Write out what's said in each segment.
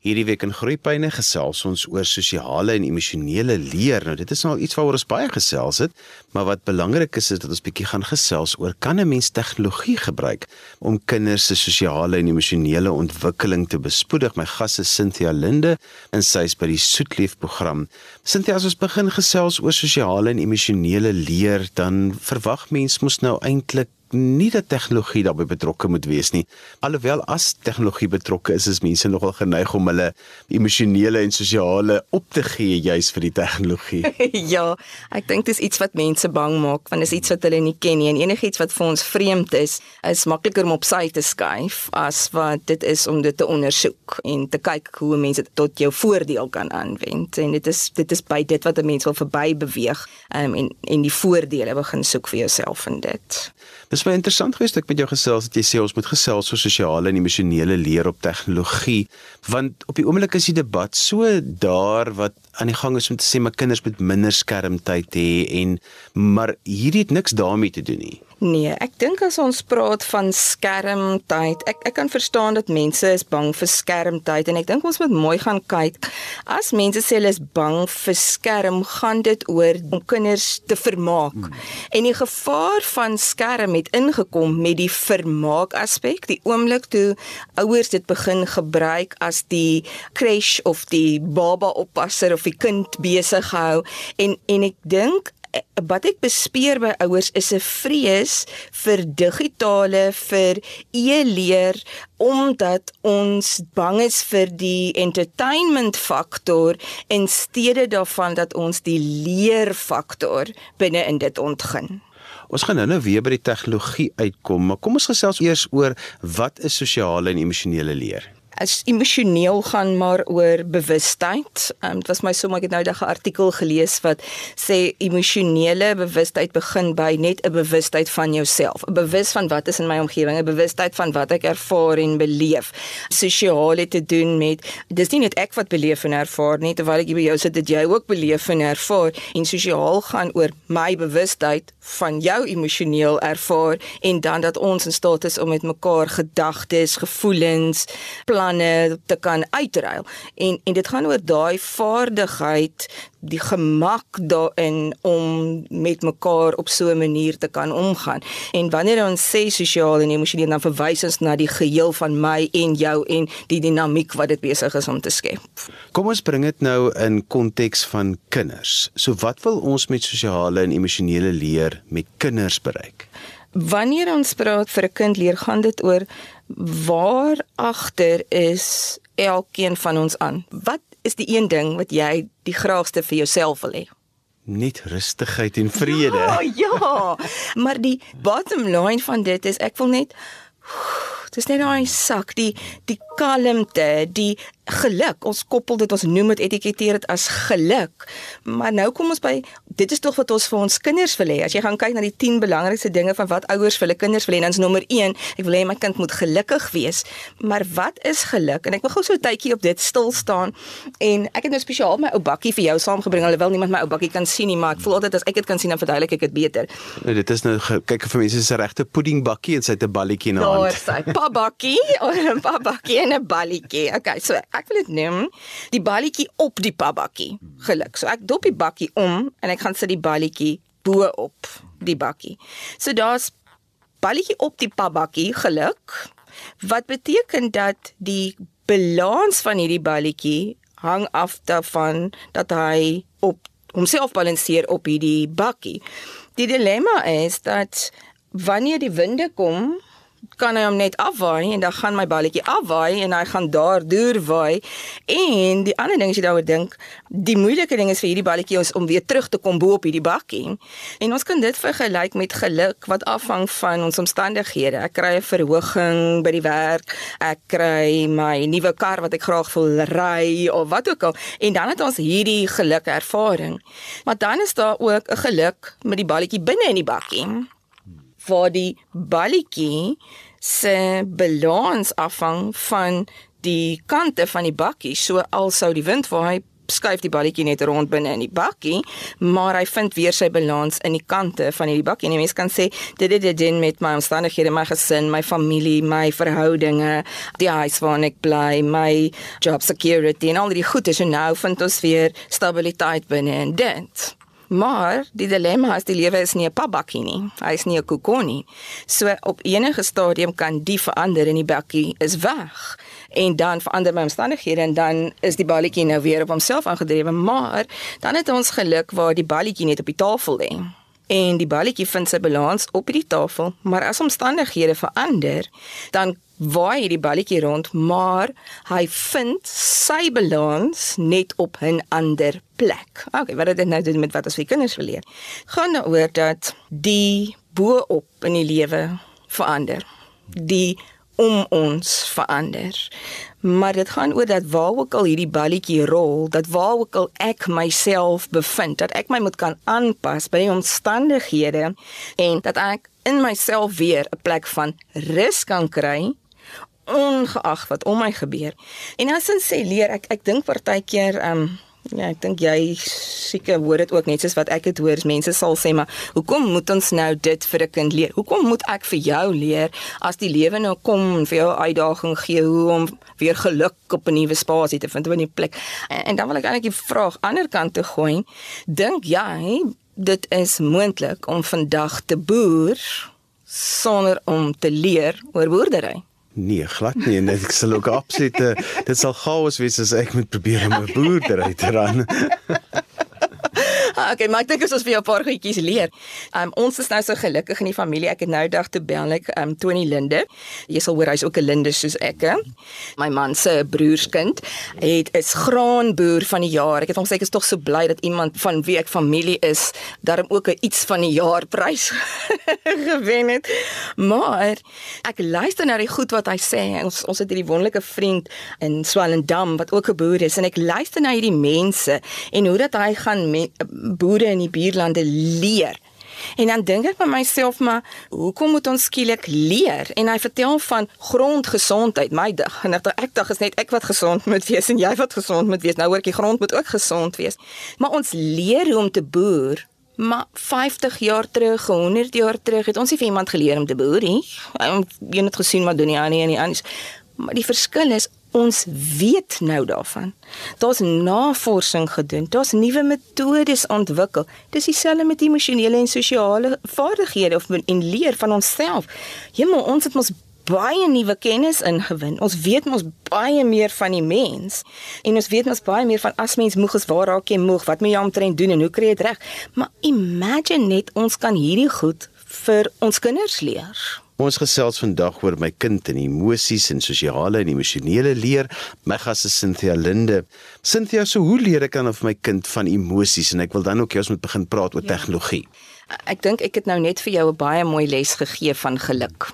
Hierdie week in Groepyne gesels ons oor sosiale en emosionele leer. Nou dit is nou iets waaroor ons baie gesels het, maar wat belangrik is is dat ons bietjie gaan gesels oor kan 'n mens tegnologie gebruik om kinders se sosiale en emosionele ontwikkeling te bespoedig. My gas is Cynthia Linde en sy is by die Soetlief program. Cynthia, as ons begin gesels oor sosiale en emosionele leer, dan verwag mens mos nou eintlik nie dat tegnologie daarbey betrokke moet wees nie. Alhoewel as tegnologie betrokke is, is mense nogal geneig om hulle emosionele en sosiale op te gee juis vir die tegnologie. ja, ek dink dis iets wat mense bang maak want dit is iets wat hulle nie ken nie en enigiets wat vir ons vreemd is, is makliker om op sy te skuif as wat dit is om dit te ondersoek en te kyk hoe mense dit tot jou voordeel kan aanwend. En dit is dit is by dit wat 'n mens wil verby beweeg um, en en die voordele begin soek vir jouself in dit. Dis baie interessant geweest ek met jou gesels dat jy sê ons moet gesels oor sosiale en emosionele leer op tegnologie want op die oomblik is die debat so daar wat aan die gang is om te sê my kinders moet minder skermtyd hê en maar hierdie het niks daarmee te doen nie. Nee, ek dink as ons praat van skermtyd, ek ek kan verstaan dat mense is bang vir skermtyd en ek dink ons moet mooi gaan kyk. As mense sê hulle is bang vir skerm, gaan dit oor om kinders te vermaak. Hmm. En die gevaar van skerm het ingekom met die vermaak aspek, die oomblik toe ouers dit begin gebruik as die crash of die baba oppasser of die kind besig hou en en ek dink wat ek bespeer by ouers is 'n vrees vir digitale vir e-leer omdat ons bang is vir die entertainment faktor in steede daarvan dat ons die leer faktor binne in dit ontgin. Ons gaan nou-nou weer by die tegnologie uitkom, maar kom ons gesels eers oor wat is sosiale en emosionele leer? As emosioneel gaan maar oor bewustheid. Ehm um, dit was my sommer ek het nou 'n artikel gelees wat sê emosionele bewustheid begin by net 'n bewustheid van jouself, 'n bewus van wat is in my omgewing, 'n bewustheid van wat ek ervaar en beleef. Sosiaal het te doen met dis nie net ek wat beleef en ervaar nie, terwyl ek by jou sit, dit jy ook beleef en ervaar en sosiaal gaan oor my bewustheid van jou emosioneel ervaar en dan dat ons in staat is om met mekaar gedagtes, gevoelens, planne planne te kan uitruil. En en dit gaan oor daai vaardigheid, die gemak daarin om met mekaar op so 'n manier te kan omgaan. En wanneer ons sê sosiaal en emosioneel dan verwys ons na die geheel van my en jou en die dinamiek wat dit besig is om te skep. Kom ons bring dit nou in konteks van kinders. So wat wil ons met sosiale en emosionele leer met kinders bereik? Wanneer ons praat vir 'n kind leer, gaan dit oor waar agter is elkeen van ons aan. Wat is die een ding wat jy die graagste vir jouself wil hê? Net rustigheid en vrede. Ja, ja. Maar die bottom line van dit is ek wil net dis net daai sak, die die kalmte, die geluk. Ons koppel dit, ons noem dit etiketeer dit as geluk. Maar nou kom ons by dit is tog wat ons vir ons kinders wil hê. As jy gaan kyk na die 10 belangrikste dinge van wat ouers vir hulle kinders wil hê, dan is nommer 1, ek wil hê my kind moet gelukkig wees. Maar wat is geluk? En ek wil gou so 'n tydjie op dit stil staan. En ek het nou spesiaal my ou bakkie vir jou saamgebring. Alhoewel niemand my ou bakkie kan sien nie, maar ek voel altyd as ek dit kan sien dan verduidelik ek dit beter. Nou dit is nou kyk vir mense is 'n regte pudding bakkie en sy het 'n balletjie in haar hand. Daar sy pa bakkie, 'n pa bakkie en 'n balletjie. Okay, so ek wil dit neem die balletjie op die pabakkie geluk. So ek dop die bakkie om en ek gaan sit die balletjie bo op die bakkie. So daar's balletjie op die pabakkie geluk wat beteken dat die balans van hierdie balletjie hang af daarvan dat hy op homself balanseer op hierdie bakkie. Die dilemma is dat wanneer die winde kom kan hy hom net afwaai en dan gaan my balletjie afwaai en hy gaan daar deur waai. En die ander ding as jy daaroor dink, die moeilike ding is vir hierdie balletjie ons om weer terug te kom bo op hierdie bakkie. En ons kan dit vergelyk met geluk wat afhang van ons omstandighede. Ek kry 'n verhoging by die werk, ek kry my nuwe kar wat ek graag wil ry of wat ook al en dan het ons hierdie geluk ervaring. Maar dan is daar ook 'n geluk met die balletjie binne in die bakkie waar die balletjie se balans afhang van die kante van die bakkie. So al sou die wind waai, skuif die balletjie net rond binne in die bakkie, maar hy vind weer sy balans in die kante van hierdie bakkie. En die mens kan sê dit het dit met my omstandighede, my gesin, my familie, my verhoudinge, die huis waarin ek bly, my job security en al die goeie so nou vind ons weer stabiliteit binne in dit. Maar die dilemma is die lewe is nie 'n papbakkie nie. Hy is nie 'n kokon nie. So op enige stadium kan die verander en die bakkie is weg. En dan verander my omstandighede en dan is die balletjie nou weer op homself aangedrewe, maar dan het ons geluk waar die balletjie net op die tafel lê. En die balletjie vind sy balans op die tafel, maar as omstandighede verander, dan waai hierdie balletjie rond, maar hy vind sy balans net op 'n ander plek. Okay, wat het dit nou doen met wat ons vir kinders wil leer? Gaan daaroor dat die bo-op in die lewe verander. Die om ons verander. Maar dit gaan oor dat waar ook al hierdie balletjie rol, dat waar ook al ek myself bevind, dat ek my moet kan aanpas by die omstandighede en dat ek in myself weer 'n plek van rus kan kry ongeag wat om my gebeur. En ons sê leer, ek ek dink partykeer ehm um, ja, ek dink jy seker hoor dit ook net soos wat ek dit hoor, mense sal sê maar hoekom moet ons nou dit vir 'n kind leer? Hoekom moet ek vir jou leer as die lewe nou kom en vir jou uitdaging gee hoe om weer geluk op 'n nuwe spasie te vind, op 'n nuwe plek? En, en dan wil ek eintlik die vraag ander kant toe gooi. Dink jy dit is moontlik om vandag te boer sonder om te leer oor boerdery? Nee, glad nie en ek sal ook absoluut dit sal chaos wees as ek moet probeer om 'n boerdery te ran. Ah, okay, maar ek dink ons vir jou 'n paar goedjies leer. Um ons is nou so gelukkig in die familie. Ek het nou dag toe bel ek um Tony Linde. Jy sal hoor hy's ook 'n Linde soos ek. My man se broerskind het is graanboer van die jaar. Ek het hom gesê ek is tog so bly dat iemand van wie ek familie is, daarom ook 'n iets van die jaar prys gewen het. Maar ek luister na die goed wat hy sê. Ons ons het hierdie wonderlike vriend in Swellendam wat ook 'n boer is en ek luister na hierdie mense en hoe dat hy gaan met boere in die buurlande leer. En dan dink ek by myself maar hoekom moet ons skielik leer? En hy vertel van grondgesondheid. My dag en ek ek dag is net ek wat gesond moet wees en jy wat gesond moet wees. Nou hoor ek die grond moet ook gesond wees. Maar ons leer hoe om te boer. Maar 50 jaar terug, 100 jaar terug het ons nie vir iemand geleer om te boer nie. Jy het gesien wat doen die ander en die ander. Maar die verskil is ons weet nou daarvan. Daar's navorsing gedoen, daar's nuwe metodes ontwikkel. Dis dieselfde met emosionele en sosiale vaardighede of en leer van onsself. Hemel, ons het mos baie nuwe kennis ingewin. Ons weet mos baie meer van die mens en ons weet mos baie meer van as mens moeg is, waar raak jy moeg, wat moet jy omtrent doen en hoe kry jy dit reg? Maar imagine net ons kan hierdie goed vir ons kinders leer. Ons gesels vandag oor my kind en emosies en sosiale en emosionele leer. My gas is Cynthia Linde. Cynthia, so hoe leer ek dan of my kind van emosies en ek wil dan ook jy ons moet begin praat oor ja. tegnologie. Ek dink ek het nou net vir jou 'n baie mooi les gegee van geluk.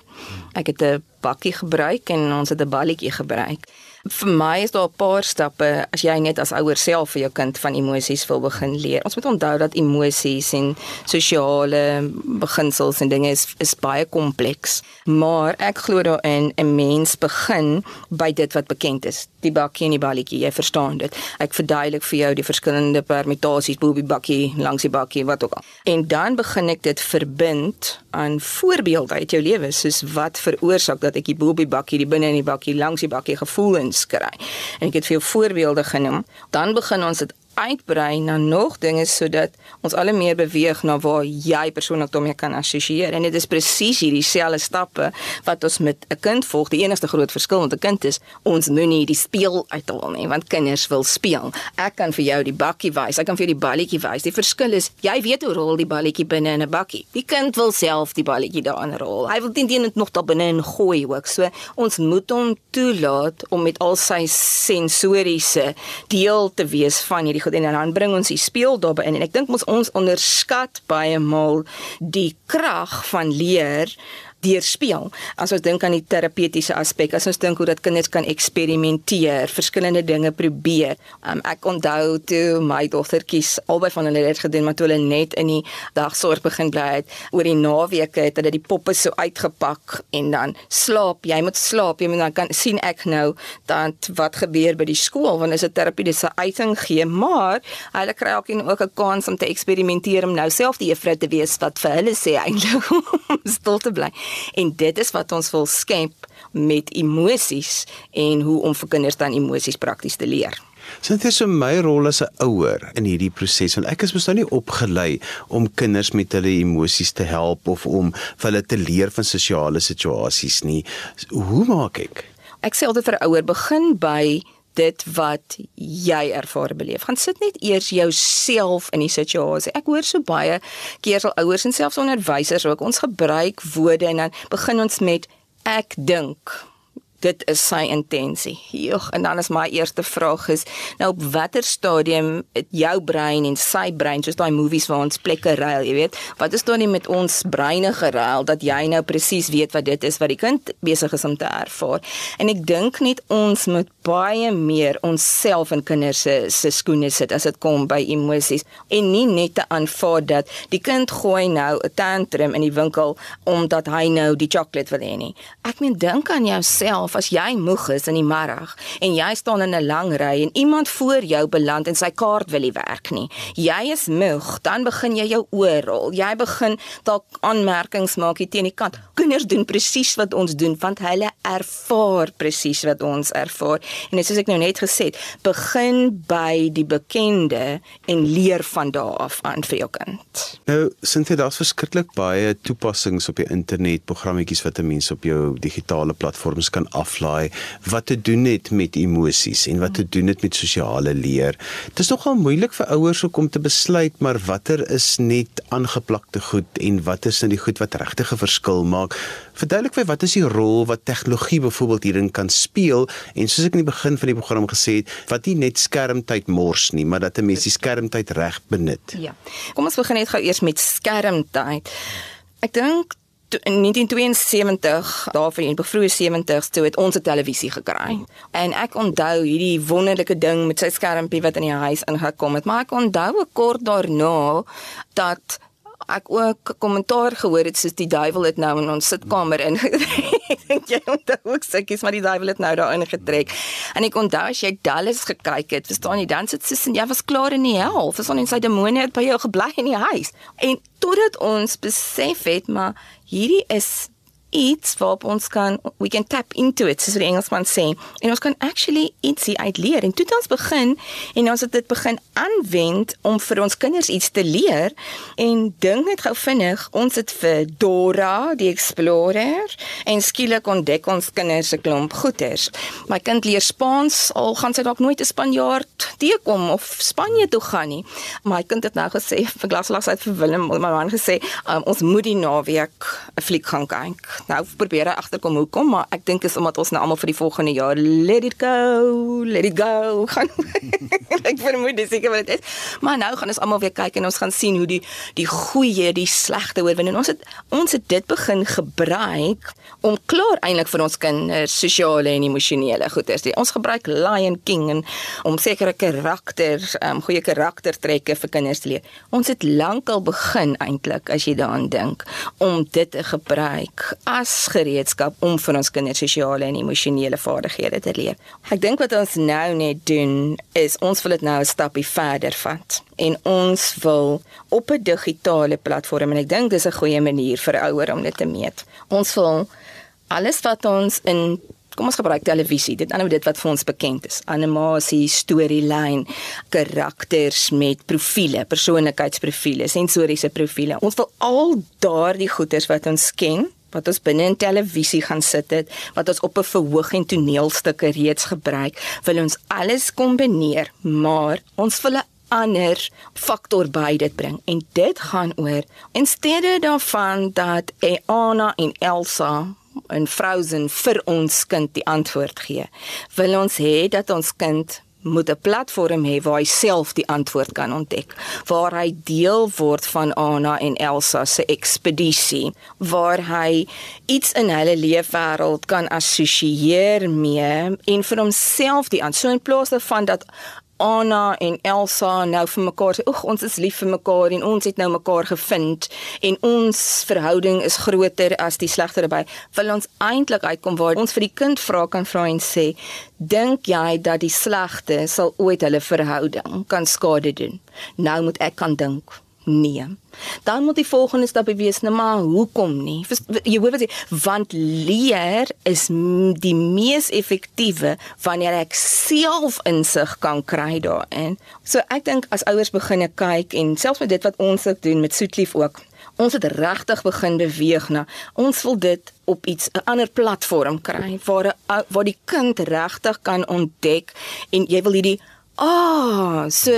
Ek het 'n bakkie gebruik en ons het 'n balletjie gebruik vir my is daar 'n paar stappe as jy net as ouer self vir jou kind van emosies wil begin leer. Ons moet onthou dat emosies en sosiale beginsels en dinge is is baie kompleks, maar ek glo daarin 'n mens begin by dit wat bekend is. Die bakkie en die balletjie, jy verstaan dit. Ek verduidelik vir jou die verskillende permutasies, boobie bakkie, langs die bakkie, wat ook al. En dan begin ek dit verbind aan voorbeelde uit jou lewe, soos wat veroorsaak dat ek die boobie bakkie, die binne in die bakkie, langs die bakkie gevoelens kry. En ek het vir jou voorbeelde genoem. Dan begin ons dit uitbrei na nog dinge sodat ons al meer beweeg na waar jy persoonlik daarmee kan assosieer. En dit is presies hierdie selfde stappe wat ons met 'n kind volg. Die enigste groot verskil met 'n kind is ons moenie die speel uithaal nie want kinders wil speel. Ek kan vir jou die bakkie wys ek kan vir jou die balletjie wys. Die verskil is jy weet hoe rol die balletjie binne in 'n bakkie. Die kind wil self die balletjie daarin rol. Hy wil teen dit nog daar binne in gooi ook. So ons moet hom toelaat om met al sy sensoriese deel te wees van hierdie goed en dan bring ons die speel daarby in. En ek dink ons ons onderskat baie maal die krag van leer deur speel. As ons dink aan die terapeutiese aspek, as ons dink hoe dat kinders kan eksperimenteer, verskillende dinge probeer. Um, ek onthou toe my dogtertjies albei van hulle het gedoen maar toe hulle net in die dagsorg begin bly het oor die naweke het hulle die poppe so uitgepak en dan slaap jy moet slaap jy moet dan kan sien ek nou dat wat gebeur by die skool want is 'n terapeutiese uiting gee maar hulle kry ook en ook 'n kans om te eksperimenteer om nou self die juffrou te wees wat vir hulle sê eintlik om stil te bly. En dit is wat ons wil skep met emosies en hoe om vir kinders dan emosies prakties te leer. Sinthia so my rol as 'n ouer in hierdie proses want ek is mos nou nie opgelei om kinders met hulle emosies te help of om vir hulle te leer van sosiale situasies nie. Hoe maak ek? Ek sê altyd vir 'n ouer begin by dit wat jy ervaar beleef. Gaan sit net eers jouself in die situasie. Ek hoor so baie keer sal ouers en selfs onderwysers ook ons gebruik woorde en dan begin ons met ek dink dit is sy intensie. Joh, en dan is my eerste vraag is nou op watter stadium het jou brein en sy brein soos daai movies waar ons plekke ruil, jy weet, wat is dan nie met ons breine geruil dat jy nou presies weet wat dit is wat die kind besig is om te ervaar. En ek dink net ons moet baie meer onsself in kinders se se skoene sit as dit kom by emosies en nie net te aanvaar dat die kind gooi nou 'n tantrum in die winkel omdat hy nou die sjokolade wil hê nie. Ek meen dink aan jouself as jy moeg is in die middag en jy staan in 'n lang ry en iemand voor jou beland en sy kaart wil nie werk nie. Jy is moeg, dan begin jy jou oorrol. Jy begin dalk aanmerkings maak hier teen die kant. Kinders doen presies wat ons doen want hulle ervaar presies wat ons ervaar. En soos ek nou net gesê het, begin by die bekende en leer van daar af aan vir jou kind. Nou, jy daar's verskriklik baie toepassings op die internet, programmetjies wat 'n mens op jou digitale platforms kan aflaai wat te doen het met emosies en wat te doen het met sosiale leer. Dit is nogal moeilik vir ouers om te besluit maar watter is net aangeplakte goed en wat is nou die goed wat regtig 'n verskil maak. Verduidelik vir wat is die rol wat tegnologie byvoorbeeld hierin kan speel en soos ek in die begin van die program gesê het, wat nie net skermtyd mors nie, maar dat 'n mens die skermtyd reg benut. Ja. Kom ons begin net gou eers met skermtyd. Ek dink in 1972, daarvoor in die vroeë 70's toe het ons 'n televisie gekry. En ek onthou hierdie wonderlike ding met sy skermpie wat in die huis ingekom het, maar ek onthou 'n kort daarna dat ek ook kommentaar gehoor het soos die duiwel het nou in ons sitkamer ingetrek. ek dink jy onthou ook sukkies maar die duiwel het nou daar ingetrek. En ek onthou as jy Dallas gekyk het, verstaan jy, dan sit sy en jy was klaar in die hel. Verstaan jy, sy demonie het by jou gebly in die huis. En totdat ons besef het maar hierdie is iets waarop ons kan we can tap into it soos die Engelsman sê. En ons kan actually ietsie uitleer. En toe het ons begin en ons het dit begin aanwend om vir ons kinders iets te leer. En dink net gou vinnig ons het vir Dora die Explorer en skielik ontdek ons kinders 'n klomp goeters my kind leer Spaans al gaan sy dalk nooit 'n Spanjaard teekom of Spanje toe gaan nie. My kind het nou gesê vir glaslas uit vir Willem my man gesê um, ons moet die naweek 'n fliek gaan kyk nou probeer agterkom hoekom, maar ek dink is omdat ons nou almal vir die volgende jaar let it go, let it go gaan. ek vermoed dis seker wat dit is. Maar nou gaan ons almal weer kyk en ons gaan sien hoe die die goeie, die slegte oorwin en ons het ons het dit begin gebruik om klaar eintlik vir ons kinders sosiale en emosionele goeders. Ons gebruik Lion King en om sekere karakters, um, goeie karaktertrekke vir kinders te leer. Ons het lankal begin eintlik as jy daaraan dink om dit te gebruik as gereedskap om vir ons kinders sosiale en emosionele vaardighede te leer. Ek dink wat ons nou net doen is ons wil dit nou 'n stapie verder vat en ons wil op 'n digitale platform en ek dink dis 'n goeie manier vir ouers om dit te meet. Ons wil alles wat ons in kom ons gebruik televisie dit nou dit wat vir ons bekend is animasie storielyn karakters met profile persoonlikheidsprofile sensoriese profile ons wil al daardie goeders wat ons ken wat ons binne in televisie gaan sit het, wat ons op 'n verhoog en toneelstukke reeds gebruik, wil ons alles kombineer, maar ons wil 'n ander faktor by dit bring. En dit gaan oor in steede daarvan dat Anna en Elsa en Frozen vir ons kind die antwoord gee, wil ons hê dat ons kind moet 'n platform hê waar hy self die antwoord kan ontdek, waar hy deel word van Anna en Elsa se ekspedisie, waar hy iets in hulle leefwêreld kan assosieer mee en vir homself die antwoord. So in plaas daarvan dat Anna en Elsa nou vir mekaar sê, "Oeg, ons is lief vir mekaar en ons het nou mekaar gevind en ons verhouding is groter as die slegte by." Wil ons eintlik uitkom waar ons vir die kind vra kan vra en sê, "Dink jy dat die slegte sal ooit hulle verhouding kan skade doen?" Nou moet ek kan dink. Nee. Dan moet die volgende stap wees, nou maar hoekom nie? Wat sê, want leer is die mees effektiewe wanneer ek self insig kan kry daarin. So ek dink as ouers begine kyk en selfs met dit wat ons ook doen met Soetlief ook. Ons het regtig begin beweeg na ons wil dit op iets 'n ander platform kry waar waar die kind regtig kan ontdek en jy wil hierdie Ah, oh, so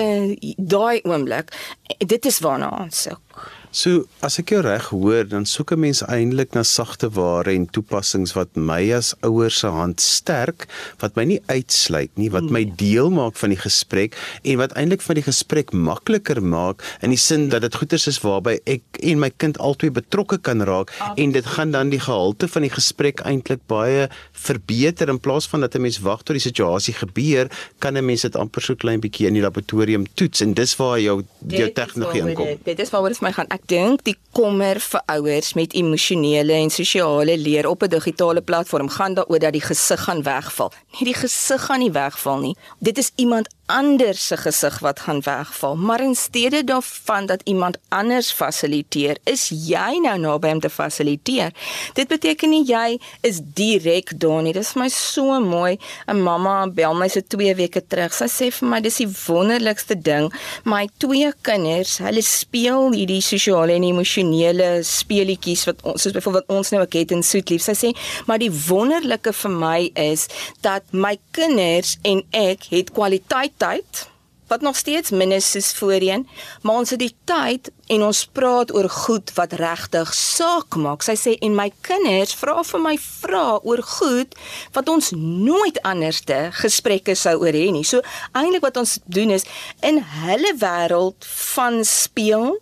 daai oomblik, dit is waarna ons soek. So as ek jou reg hoor, dan soek 'n mens eintlik na sagte ware en toepassings wat my as ouer se hand sterk, wat my nie uitsluit nie, wat my deel maak van die gesprek en wat eintlik van die gesprek makliker maak in die sin dat dit goeters is waarby ek en my kind albei betrokke kan raak en dit gaan dan die gehalte van die gesprek eintlik baie verbeter in plaas van dat 'n mens wag tot die situasie gebeur, kan 'n mens dit amper so klein bietjie in die laboratorium toets en dis waar jou jou tegnologie inkom. Dit is waaroor dit vir my gaan ek dink die kommer vir ouers met emosionele en sosiale leer op 'n digitale platform gaan daaroor dat die gesig gaan wegval. Nie die gesig gaan nie wegval nie. Dit is iemand anders se gesig wat gaan wegval, maar in steede daarvan dat iemand anders fasiliteer, is jy nou naby om te fasiliteer. Dit beteken nie jy is direk daar nie. Dit is my so mooi. 'n Mamma bel my so 2 weke terug. Sy sê vir my dis die wonderlikste ding. My twee kinders, hulle speel hierdie sosiale en emosionele speletjies wat ons soos byvoorbeeld ons nou ek het in Soetlief. Sy sê, maar die wonderlike vir my is dat my kinders en ek het kwaliteit tyd wat nog steeds min is soos voorheen, maar ons het die tyd en ons praat oor goed wat regtig saak maak. Sy sê en my kinders vra vir my vra oor goed wat ons nooit anderste gesprekke sou oor hê nie. So eintlik wat ons doen is in hulle wêreld van speel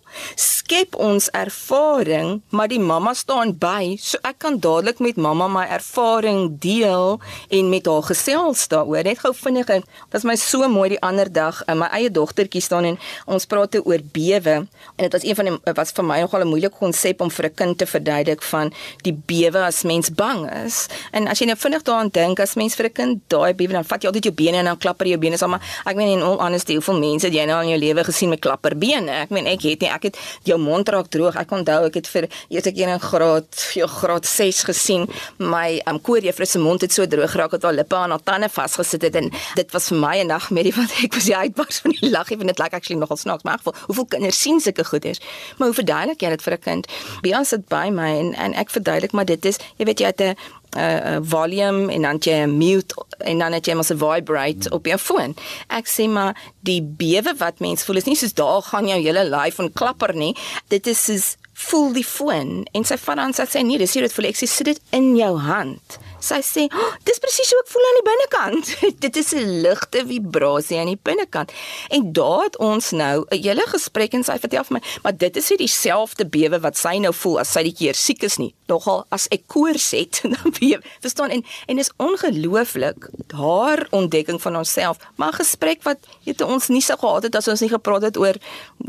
skep ons ervaring, maar die mamma staan by, so ek kan dadelik met mamma my ervaring deel en met haar gesels daaroor. Net gou vinnig, dit was my so mooi die ander dag, my eie dogtertjie staan en ons praat oor bewe en dit was een van die was vir my nogal 'n moeilike konsep om vir 'n kind te verduidelik van die bewe as mens bang is. En as jy nou vinnig daaraan dink as mens vir 'n kind daai bewe dan vat jy altyd jou bene en dan klapper jou bene sommer. Ek meen in all honesty, hoeveel mense het jy nou in jou lewe gesien met klapperbene? Ek meen ek het nie, ek het jou mond raak droog. Ek onthou ek het vir eers ek in graad, jou graad 6 gesien, my um, koorjuffrou se mond het so droog geraak dat haar lippe aan haar tande vasgesit het en dit was vir my 'n nagmerrie want ek was die uitbars van die lag, even dit lyk like actually nogal snaaks, maar geval, hoeveel kinders sien sulke goeders? Is. Maar hoe verduidelik jy dit vir 'n kind? Bia sit by my en en ek verduidelik maar dit is, jy weet jy het 'n 'n volume en dan jy mute en dan het jy mos 'n vibrate op jou foon. Ek sê maar die bewe wat mens voel is nie soos daar gaan jou hele lyf en klapper nie. Dit is soos voel die foon en sy vat dan sê nee, dis hier dit voel ek sê sit dit in jou hand. Sy sê, oh, "Dis presies hoe ek voel aan die binnekant. Dit is 'n ligte vibrasie aan die binnekant." En daar het ons nou 'n hele gesprek en sy vertel vir my, "Maar dit is nie dieselfde bewe wat sy nou voel as sy die keer siek is nie. Nogal as ek koors het, dan bewe. Verstaan? En en is ongelooflik haar ontdekking van onsself, maar 'n gesprek wat het ons nie so gehad het as ons nie gepraat het oor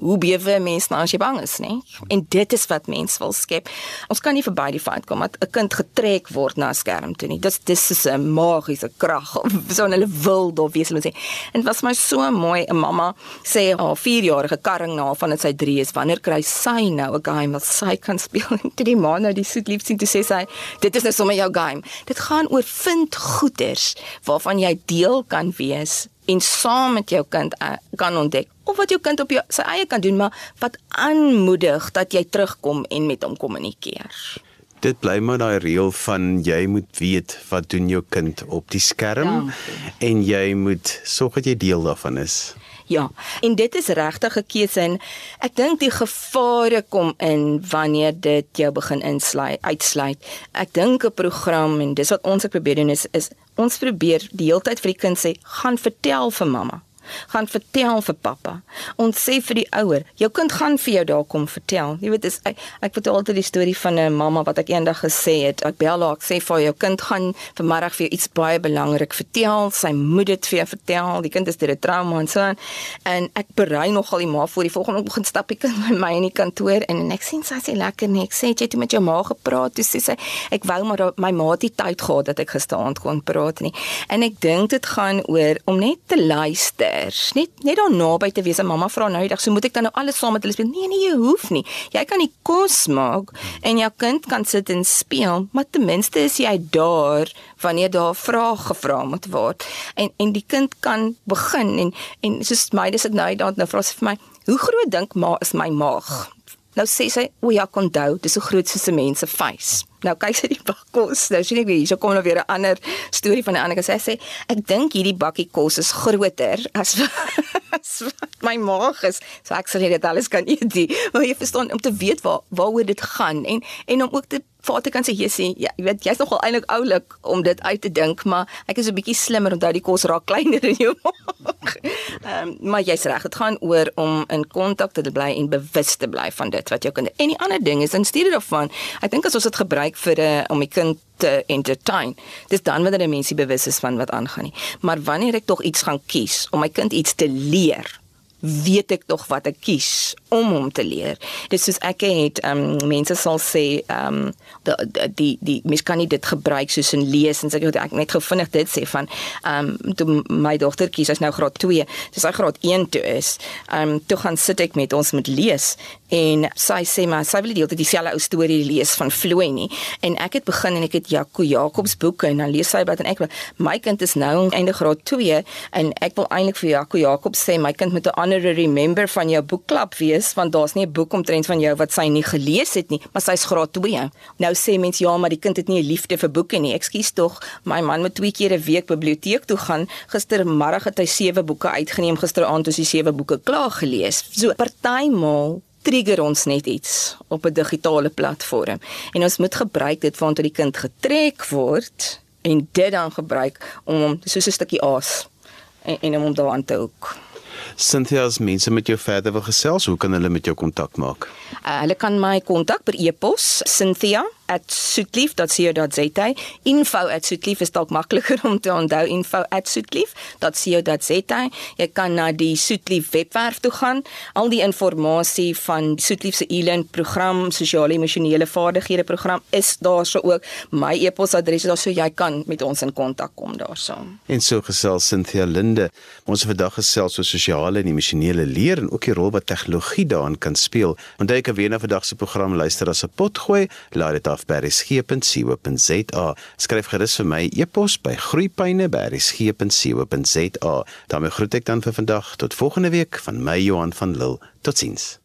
hoe bewe mense nou as jy bang is, nê? En dit is wat mens wil skep. Ons kan nie verby die feit kom dat 'n kind getrek word na 'n skerm toe nie. Dis dis is 'n magiese krag. So hulle wil daar wees hulle sê. En wat my so mooi 'n mamma sê haar 4-jarige karring na van dit sy 3 is, wanneer kry sy nou 'n game wat sy kan speel? Toe die ma nou die soet lief sien toe sê sy, dit is nou sommer jou game. Dit gaan oor vind goeders waarvan jy deel kan wees en saam met jou kind uh, kan ontdek of wat jou kind op jou, sy eie kan doen maar wat aanmoedig dat jy terugkom en met hom kommunikeer dit bly maar daai reël van jy moet weet wat doen jou kind op die skerm Dankie. en jy moet sorg dat jy deel daarvan is. Ja, en dit is regtig 'n keuse en ek dink die gevare kom in wanneer dit jou begin insluit, uitsluit. Ek dink 'n program en dis wat ons probeer doen is is ons probeer die hele tyd vir die kind sê, gaan vertel vir mamma gaan vertel vir pappa. Ons sê vir die ouer, jou kind gaan vir jou daar kom vertel. Jy weet, is, ek, ek vertel altyd die storie van 'n mamma wat ek eendag gesê het, ek bel haar, ek sê vir jou kind gaan vanmiddag vir jou iets baie belangrik vertel. Sy moet dit vir jou vertel. Die kind is deur 'n trauma en so aan. En ek berei nogal die ma voor die volgende begin stap die kind by my in die kantoor en, en ek sien sy sê lekker nie. Ek sê jy het met jou ma gepraat. Toe sê sy ek wou maar my ma het tyd gehad dat ek gisteraand kon praat nie. En ek dink dit gaan oor om net te luister kinders net net daar naby te wees. Mamma vra nou die dag, so moet ek dan nou alles saam met hulle speel? Nee nee, jy hoef nie. Jy kan die kos maak en jou kind kan sit en speel, maar ten minste is jy daar wanneer daar vrae gevra moet word. En en die kind kan begin en en soos my dis dit nou dan nou vra sy vir my, hoe groot dink ma is my maag? Nou sê sy, "O ja, onthou, dis so groot soos 'n mens se face." Nou kyk sy die bak kos. Nou sien ek weer hier, so kom nou weer 'n ander storie van 'n ander kas. Sy sê, "Ek dink hierdie bakkie kos is groter as, as my maag is." So ek sê dit alles kan eet. Maar jy verstaan om te weet waar waaroor dit gaan en en om ook te Vader kan sê jy sê ja, jy weet jy's nogal eintlik oulik om dit uit te dink, maar ek is 'n bietjie slimmer omdat die kos raak kleiner in jou maag. Ehm um, maar jy's reg, dit gaan oor om in kontak te bly en bewus te bly van dit wat jou kind. En die ander ding is in steede daarvan, ek dink as ons dit gebruik vir 'n uh, om die kind te entertain. Dis dan wanneer 'n mensie bewus is van wat aangaan nie. Maar wanneer ek tog iets gaan kies om my kind iets te leer, weet ek tog wat ek kies om hom te leer. Dis soos ek het ehm um, mense sal sê ehm um, die die die mens kan nie dit gebruik soos in lees en sê ek, ek net gou vinnig dit sê van ehm um, toe my dogtertjie sy's nou graad 2, dis sy graad 1 toe is. Ehm um, toe gaan sit ek met ons met lees en sy sê maar sy wil die hele tyd dieselfde ou storie lees van Floy nie en ek het begin en ek het Jaco Jacobs boeke en dan lees sy wat en ek my kind is nou einde graad 2 en ek wil eintlik vir Jaco Jacobs sê my kind moet 'n honorary member van jou boekklub wees want daar's nie 'n boek omtrent van jou wat sy nie gelees het nie, maar sy's graad 2. Nou sê mense ja, maar die kind het nie 'n liefde vir boeke nie. Ekskuus tog, my man moet twee keer 'n week biblioteek toe gaan. Gistermiddag het hy sewe boeke uitgeneem, gisteraand het hy sewe boeke klaar gelees. So partymal trigger ons net iets op 'n digitale platform en ons moet gebruik dit waantoe die kind getrek word en dit dan gebruik om soos 'n stukkie aas en, en om hom daaraan te hoek. Cynthia, as mense met jou verder wil gesels, hoe kan hulle met jou kontak maak? Uh, hulle kan my kontak per e-pos Cynthia @soetlief.co.za. info@soetlief is dalk makliker om te onthou info@soetlief.co.za. Jy kan na die Soetlief webwerf toe gaan. Al die inligting van Soetlief se e-learning program, sosiale emosionele vaardighede program is daarso ook. My e-posadres is daar so jy kan met ons in kontak kom daarso. En so gesels Cynthia Linde. Ons vandag gesels oor sosiale en emosionele leer en ook die rol wat tegnologie daarin kan speel. Onthou ek weer na vandag se program luister as 'n potgooi. Laat dit af by resgep.co.za. Skryf gerus vir my e-pos by groeipyne@resgep.co.za. daarmee groet ek dan vir vandag tot volgende week van my Johan van Lille. Totsiens.